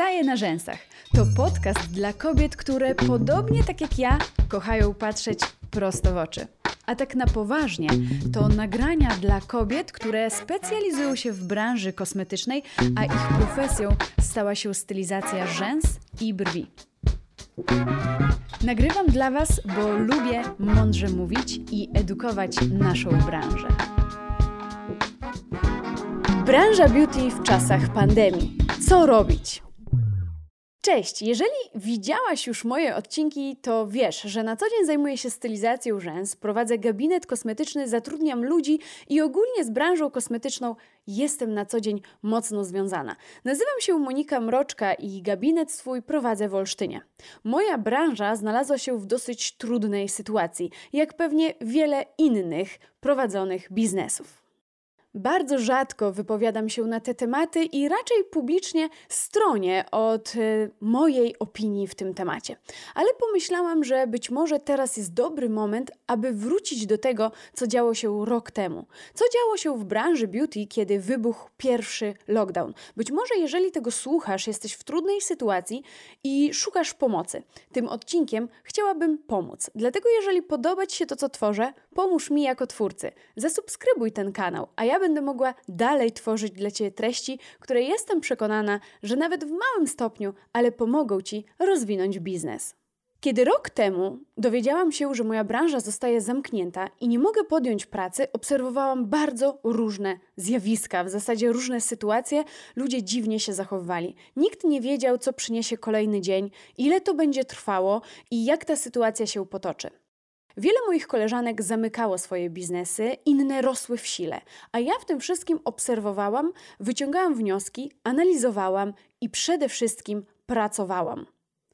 Staje na rzęsach. To podcast dla kobiet, które podobnie tak jak ja kochają patrzeć prosto w oczy. A tak na poważnie, to nagrania dla kobiet, które specjalizują się w branży kosmetycznej, a ich profesją stała się stylizacja rzęs i brwi. Nagrywam dla Was, bo lubię mądrze mówić i edukować naszą branżę. Branża beauty w czasach pandemii. Co robić? Cześć! Jeżeli widziałaś już moje odcinki, to wiesz, że na co dzień zajmuję się stylizacją rzęs, prowadzę gabinet kosmetyczny, zatrudniam ludzi i ogólnie z branżą kosmetyczną jestem na co dzień mocno związana. Nazywam się Monika Mroczka i gabinet swój prowadzę w Olsztynie. Moja branża znalazła się w dosyć trudnej sytuacji, jak pewnie wiele innych prowadzonych biznesów. Bardzo rzadko wypowiadam się na te tematy i raczej publicznie stronię od y, mojej opinii w tym temacie. Ale pomyślałam, że być może teraz jest dobry moment, aby wrócić do tego, co działo się rok temu. Co działo się w branży beauty, kiedy wybuchł pierwszy lockdown. Być może, jeżeli tego słuchasz, jesteś w trudnej sytuacji i szukasz pomocy. Tym odcinkiem chciałabym pomóc. Dlatego, jeżeli podoba Ci się to, co tworzę, pomóż mi jako twórcy. Zasubskrybuj ten kanał, a ja będę mogła dalej tworzyć dla Ciebie treści, które jestem przekonana, że nawet w małym stopniu, ale pomogą Ci rozwinąć biznes. Kiedy rok temu dowiedziałam się, że moja branża zostaje zamknięta i nie mogę podjąć pracy, obserwowałam bardzo różne zjawiska, w zasadzie różne sytuacje. Ludzie dziwnie się zachowywali. Nikt nie wiedział, co przyniesie kolejny dzień, ile to będzie trwało i jak ta sytuacja się potoczy. Wiele moich koleżanek zamykało swoje biznesy, inne rosły w sile, a ja w tym wszystkim obserwowałam, wyciągałam wnioski, analizowałam i przede wszystkim pracowałam.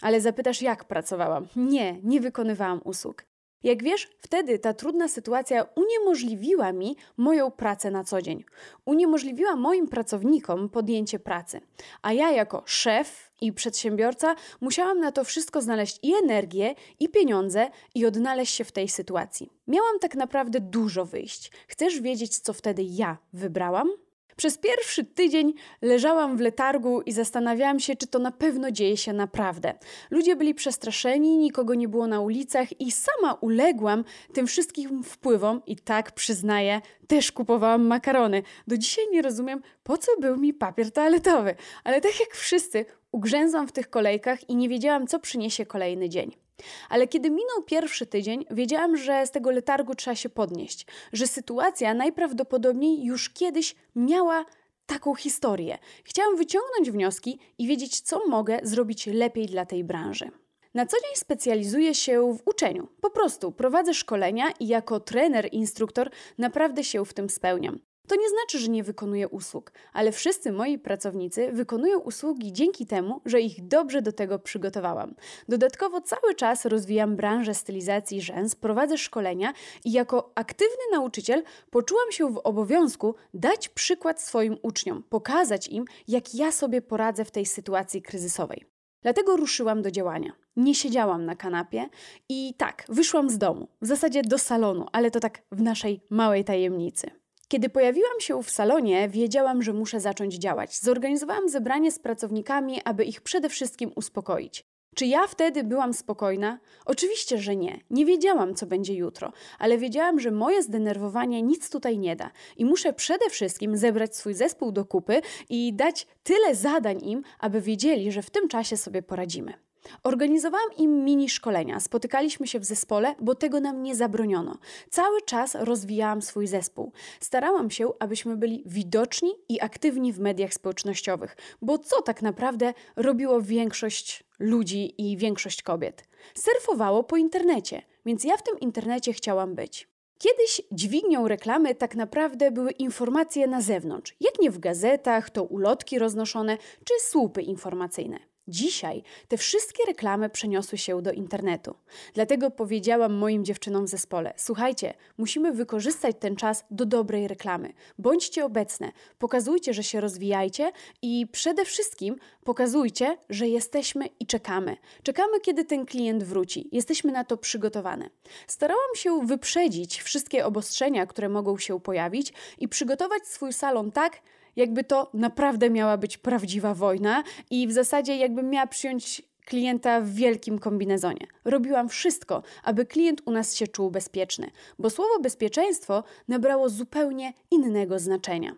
Ale zapytasz, jak pracowałam? Nie, nie wykonywałam usług. Jak wiesz, wtedy ta trudna sytuacja uniemożliwiła mi moją pracę na co dzień. Uniemożliwiła moim pracownikom podjęcie pracy. A ja, jako szef i przedsiębiorca, musiałam na to wszystko znaleźć i energię, i pieniądze, i odnaleźć się w tej sytuacji. Miałam tak naprawdę dużo wyjść. Chcesz wiedzieć, co wtedy ja wybrałam? Przez pierwszy tydzień leżałam w letargu i zastanawiałam się, czy to na pewno dzieje się naprawdę. Ludzie byli przestraszeni, nikogo nie było na ulicach i sama uległam tym wszystkim wpływom i tak przyznaję, też kupowałam makarony. Do dzisiaj nie rozumiem, po co był mi papier toaletowy, ale tak jak wszyscy, ugrzęzłam w tych kolejkach i nie wiedziałam, co przyniesie kolejny dzień. Ale kiedy minął pierwszy tydzień, wiedziałam, że z tego letargu trzeba się podnieść, że sytuacja najprawdopodobniej już kiedyś miała taką historię. Chciałam wyciągnąć wnioski i wiedzieć, co mogę zrobić lepiej dla tej branży. Na co dzień specjalizuję się w uczeniu. Po prostu prowadzę szkolenia i jako trener, instruktor naprawdę się w tym spełniam. To nie znaczy, że nie wykonuję usług, ale wszyscy moi pracownicy wykonują usługi dzięki temu, że ich dobrze do tego przygotowałam. Dodatkowo cały czas rozwijam branżę stylizacji rzęs, prowadzę szkolenia i jako aktywny nauczyciel poczułam się w obowiązku dać przykład swoim uczniom, pokazać im, jak ja sobie poradzę w tej sytuacji kryzysowej. Dlatego ruszyłam do działania. Nie siedziałam na kanapie i tak, wyszłam z domu, w zasadzie do salonu, ale to tak w naszej małej tajemnicy. Kiedy pojawiłam się w salonie, wiedziałam, że muszę zacząć działać. Zorganizowałam zebranie z pracownikami, aby ich przede wszystkim uspokoić. Czy ja wtedy byłam spokojna? Oczywiście, że nie. Nie wiedziałam, co będzie jutro, ale wiedziałam, że moje zdenerwowanie nic tutaj nie da i muszę przede wszystkim zebrać swój zespół do kupy i dać tyle zadań im, aby wiedzieli, że w tym czasie sobie poradzimy. Organizowałam im mini szkolenia, spotykaliśmy się w zespole, bo tego nam nie zabroniono. Cały czas rozwijałam swój zespół. Starałam się, abyśmy byli widoczni i aktywni w mediach społecznościowych, bo co tak naprawdę robiło większość ludzi i większość kobiet? Surfowało po internecie, więc ja w tym internecie chciałam być. Kiedyś dźwignią reklamy tak naprawdę były informacje na zewnątrz, jak nie w gazetach, to ulotki roznoszone czy słupy informacyjne. Dzisiaj te wszystkie reklamy przeniosły się do internetu. Dlatego powiedziałam moim dziewczynom w zespole: Słuchajcie, musimy wykorzystać ten czas do dobrej reklamy. Bądźcie obecne, pokazujcie, że się rozwijajcie i przede wszystkim pokazujcie, że jesteśmy i czekamy. Czekamy, kiedy ten klient wróci. Jesteśmy na to przygotowane. Starałam się wyprzedzić wszystkie obostrzenia, które mogą się pojawić i przygotować swój salon tak, jakby to naprawdę miała być prawdziwa wojna i w zasadzie jakbym miała przyjąć klienta w wielkim kombinezonie. Robiłam wszystko, aby klient u nas się czuł bezpieczny, bo słowo bezpieczeństwo nabrało zupełnie innego znaczenia.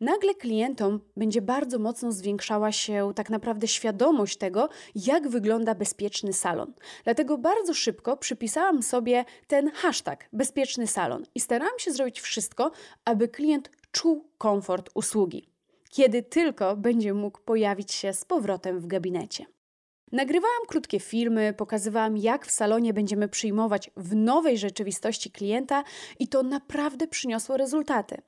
Nagle klientom będzie bardzo mocno zwiększała się tak naprawdę świadomość tego, jak wygląda bezpieczny salon. Dlatego bardzo szybko przypisałam sobie ten hashtag bezpieczny salon i starałam się zrobić wszystko, aby klient czuł komfort usługi, kiedy tylko będzie mógł pojawić się z powrotem w gabinecie. Nagrywałam krótkie filmy, pokazywałam, jak w salonie będziemy przyjmować w nowej rzeczywistości klienta, i to naprawdę przyniosło rezultaty.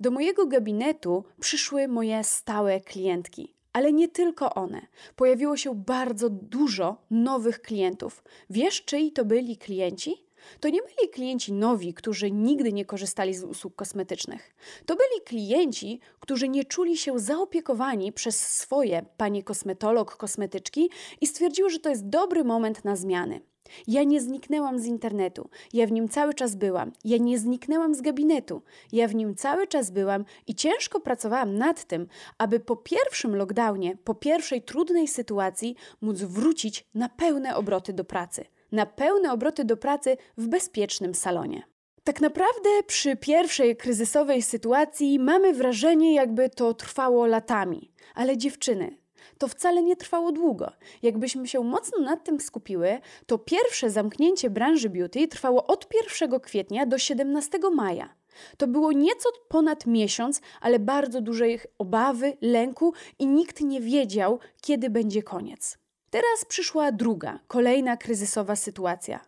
Do mojego gabinetu przyszły moje stałe klientki, ale nie tylko one. Pojawiło się bardzo dużo nowych klientów. Wiesz, czyj to byli klienci? To nie byli klienci nowi, którzy nigdy nie korzystali z usług kosmetycznych. To byli klienci, którzy nie czuli się zaopiekowani przez swoje panie kosmetolog, kosmetyczki i stwierdziły, że to jest dobry moment na zmiany. Ja nie zniknęłam z internetu, ja w nim cały czas byłam. Ja nie zniknęłam z gabinetu, ja w nim cały czas byłam i ciężko pracowałam nad tym, aby po pierwszym lockdownie, po pierwszej trudnej sytuacji móc wrócić na pełne obroty do pracy na pełne obroty do pracy w bezpiecznym salonie. Tak naprawdę przy pierwszej kryzysowej sytuacji mamy wrażenie, jakby to trwało latami. Ale dziewczyny, to wcale nie trwało długo. Jakbyśmy się mocno nad tym skupiły, to pierwsze zamknięcie branży beauty trwało od 1 kwietnia do 17 maja. To było nieco ponad miesiąc, ale bardzo dużej obawy, lęku i nikt nie wiedział, kiedy będzie koniec. Teraz przyszła druga, kolejna kryzysowa sytuacja.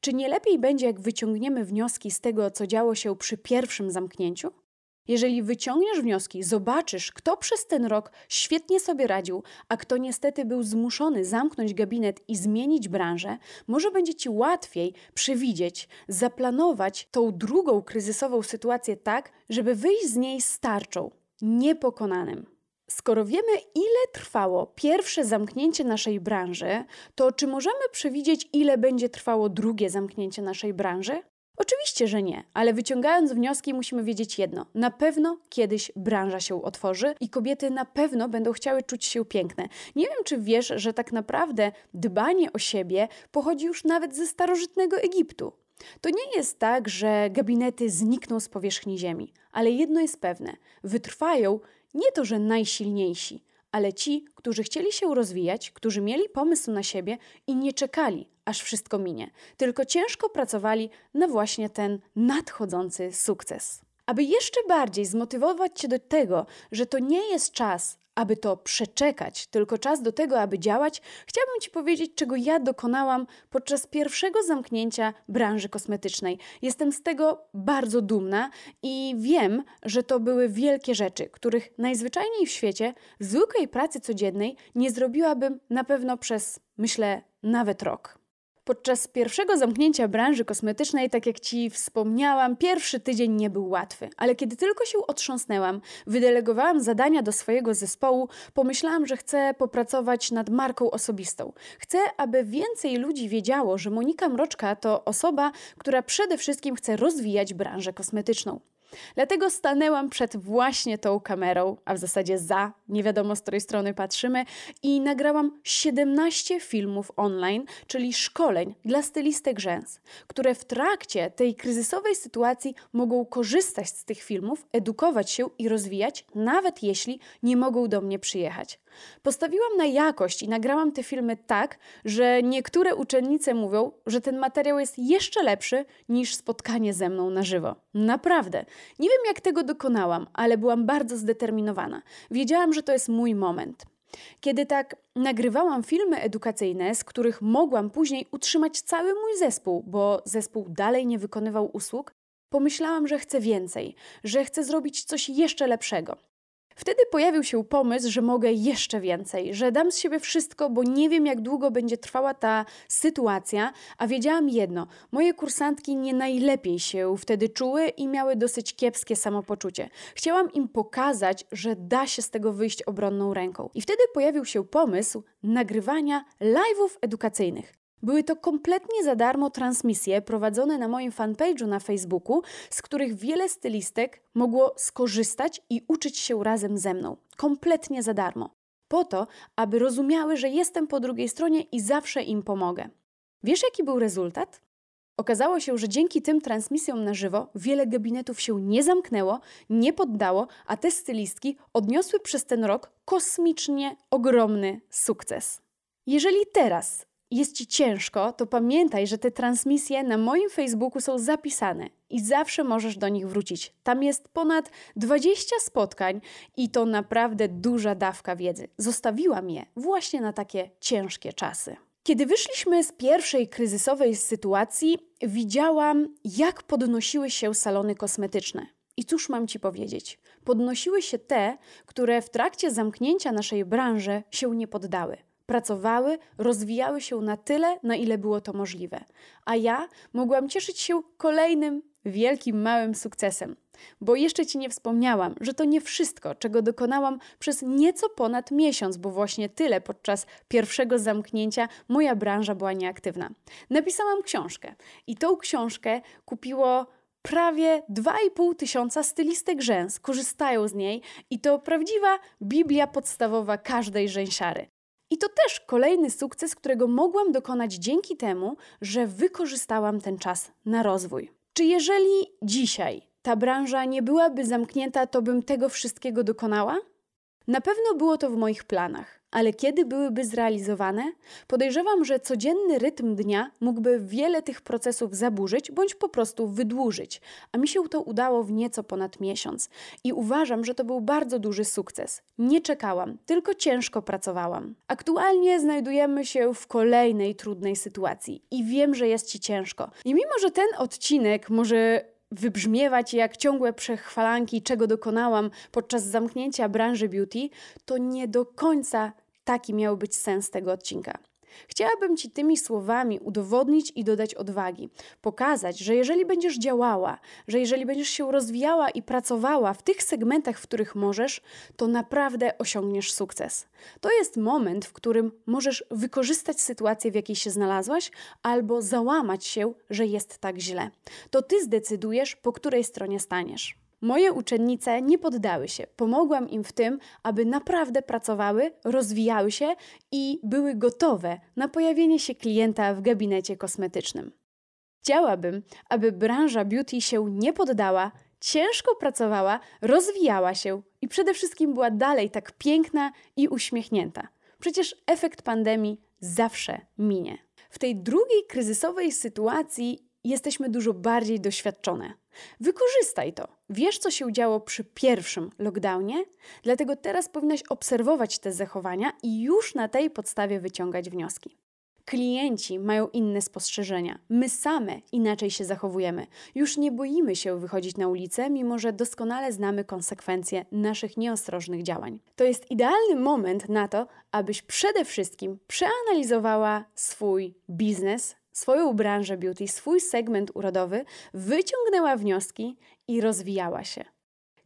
Czy nie lepiej będzie, jak wyciągniemy wnioski z tego, co działo się przy pierwszym zamknięciu? Jeżeli wyciągniesz wnioski, zobaczysz, kto przez ten rok świetnie sobie radził, a kto niestety był zmuszony zamknąć gabinet i zmienić branżę, może będzie ci łatwiej przewidzieć, zaplanować tą drugą kryzysową sytuację tak, żeby wyjść z niej starczą, niepokonanym. Skoro wiemy, ile trwało pierwsze zamknięcie naszej branży, to czy możemy przewidzieć, ile będzie trwało drugie zamknięcie naszej branży? Oczywiście, że nie, ale wyciągając wnioski, musimy wiedzieć jedno: na pewno kiedyś branża się otworzy i kobiety na pewno będą chciały czuć się piękne. Nie wiem, czy wiesz, że tak naprawdę dbanie o siebie pochodzi już nawet ze starożytnego Egiptu. To nie jest tak, że gabinety znikną z powierzchni Ziemi, ale jedno jest pewne: wytrwają nie to, że najsilniejsi, ale ci, którzy chcieli się rozwijać, którzy mieli pomysł na siebie i nie czekali, aż wszystko minie, tylko ciężko pracowali na właśnie ten nadchodzący sukces. Aby jeszcze bardziej zmotywować Cię do tego, że to nie jest czas, aby to przeczekać, tylko czas do tego, aby działać, chciałabym Ci powiedzieć, czego ja dokonałam podczas pierwszego zamknięcia branży kosmetycznej. Jestem z tego bardzo dumna i wiem, że to były wielkie rzeczy, których najzwyczajniej w świecie, w zwykłej pracy codziennej, nie zrobiłabym na pewno przez, myślę, nawet rok. Podczas pierwszego zamknięcia branży kosmetycznej, tak jak Ci wspomniałam, pierwszy tydzień nie był łatwy, ale kiedy tylko się otrząsnęłam, wydelegowałam zadania do swojego zespołu, pomyślałam, że chcę popracować nad marką osobistą. Chcę, aby więcej ludzi wiedziało, że Monika Mroczka to osoba, która przede wszystkim chce rozwijać branżę kosmetyczną. Dlatego stanęłam przed właśnie tą kamerą, a w zasadzie za, nie wiadomo z której strony patrzymy, i nagrałam 17 filmów online, czyli szkoleń dla stylistek rzęs, które w trakcie tej kryzysowej sytuacji mogą korzystać z tych filmów, edukować się i rozwijać, nawet jeśli nie mogą do mnie przyjechać. Postawiłam na jakość i nagrałam te filmy tak, że niektóre uczennice mówią, że ten materiał jest jeszcze lepszy niż spotkanie ze mną na żywo. Naprawdę. Nie wiem, jak tego dokonałam, ale byłam bardzo zdeterminowana. Wiedziałam, że to jest mój moment. Kiedy tak nagrywałam filmy edukacyjne, z których mogłam później utrzymać cały mój zespół, bo zespół dalej nie wykonywał usług, pomyślałam, że chcę więcej, że chcę zrobić coś jeszcze lepszego. Wtedy pojawił się pomysł, że mogę jeszcze więcej, że dam z siebie wszystko, bo nie wiem, jak długo będzie trwała ta sytuacja, a wiedziałam jedno: moje kursantki nie najlepiej się wtedy czuły i miały dosyć kiepskie samopoczucie. Chciałam im pokazać, że da się z tego wyjść obronną ręką. I wtedy pojawił się pomysł nagrywania live'ów edukacyjnych. Były to kompletnie za darmo transmisje prowadzone na moim fanpage'u na Facebooku, z których wiele stylistek mogło skorzystać i uczyć się razem ze mną. Kompletnie za darmo. Po to, aby rozumiały, że jestem po drugiej stronie i zawsze im pomogę. Wiesz, jaki był rezultat? Okazało się, że dzięki tym transmisjom na żywo wiele gabinetów się nie zamknęło, nie poddało, a te stylistki odniosły przez ten rok kosmicznie ogromny sukces. Jeżeli teraz jest Ci ciężko, to pamiętaj, że te transmisje na moim Facebooku są zapisane i zawsze możesz do nich wrócić. Tam jest ponad 20 spotkań i to naprawdę duża dawka wiedzy. Zostawiłam je właśnie na takie ciężkie czasy. Kiedy wyszliśmy z pierwszej kryzysowej sytuacji, widziałam, jak podnosiły się salony kosmetyczne. I cóż mam ci powiedzieć? Podnosiły się te, które w trakcie zamknięcia naszej branży się nie poddały. Pracowały, rozwijały się na tyle, na ile było to możliwe. A ja mogłam cieszyć się kolejnym wielkim, małym sukcesem. Bo jeszcze Ci nie wspomniałam, że to nie wszystko, czego dokonałam przez nieco ponad miesiąc, bo właśnie tyle podczas pierwszego zamknięcia moja branża była nieaktywna. Napisałam książkę i tą książkę kupiło prawie 2,5 tysiąca stylistek rzęs. Korzystają z niej i to prawdziwa Biblia podstawowa każdej rzęsiary. I to też kolejny sukces, którego mogłam dokonać dzięki temu, że wykorzystałam ten czas na rozwój. Czy jeżeli dzisiaj ta branża nie byłaby zamknięta, to bym tego wszystkiego dokonała? Na pewno było to w moich planach, ale kiedy byłyby zrealizowane? Podejrzewam, że codzienny rytm dnia mógłby wiele tych procesów zaburzyć bądź po prostu wydłużyć, a mi się to udało w nieco ponad miesiąc i uważam, że to był bardzo duży sukces. Nie czekałam, tylko ciężko pracowałam. Aktualnie znajdujemy się w kolejnej trudnej sytuacji i wiem, że jest ci ciężko. I mimo, że ten odcinek może wybrzmiewać jak ciągłe przechwalanki, czego dokonałam podczas zamknięcia branży beauty, to nie do końca taki miał być sens tego odcinka. Chciałabym Ci tymi słowami udowodnić i dodać odwagi, pokazać, że jeżeli będziesz działała, że jeżeli będziesz się rozwijała i pracowała w tych segmentach, w których możesz, to naprawdę osiągniesz sukces. To jest moment, w którym możesz wykorzystać sytuację, w jakiej się znalazłaś, albo załamać się, że jest tak źle. To Ty zdecydujesz, po której stronie staniesz. Moje uczennice nie poddały się. Pomogłam im w tym, aby naprawdę pracowały, rozwijały się i były gotowe na pojawienie się klienta w gabinecie kosmetycznym. Chciałabym, aby branża beauty się nie poddała, ciężko pracowała, rozwijała się i przede wszystkim była dalej tak piękna i uśmiechnięta. Przecież efekt pandemii zawsze minie. W tej drugiej kryzysowej sytuacji jesteśmy dużo bardziej doświadczone. Wykorzystaj to. Wiesz, co się działo przy pierwszym lockdownie, dlatego teraz powinnaś obserwować te zachowania i już na tej podstawie wyciągać wnioski. Klienci mają inne spostrzeżenia. My same inaczej się zachowujemy. Już nie boimy się wychodzić na ulicę, mimo że doskonale znamy konsekwencje naszych nieostrożnych działań. To jest idealny moment na to, abyś przede wszystkim przeanalizowała swój biznes, swoją branżę beauty, swój segment urodowy, wyciągnęła wnioski i rozwijała się.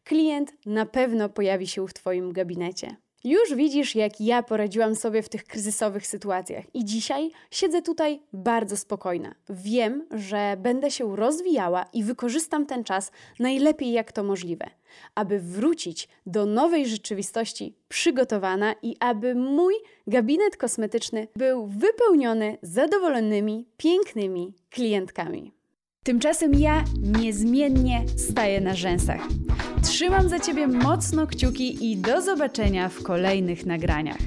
Klient na pewno pojawi się w Twoim gabinecie. Już widzisz, jak ja poradziłam sobie w tych kryzysowych sytuacjach, i dzisiaj siedzę tutaj bardzo spokojna. Wiem, że będę się rozwijała i wykorzystam ten czas najlepiej, jak to możliwe, aby wrócić do nowej rzeczywistości przygotowana i aby mój gabinet kosmetyczny był wypełniony zadowolonymi, pięknymi klientkami. Tymczasem ja niezmiennie staję na rzęsach. Trzymam za Ciebie mocno kciuki i do zobaczenia w kolejnych nagraniach.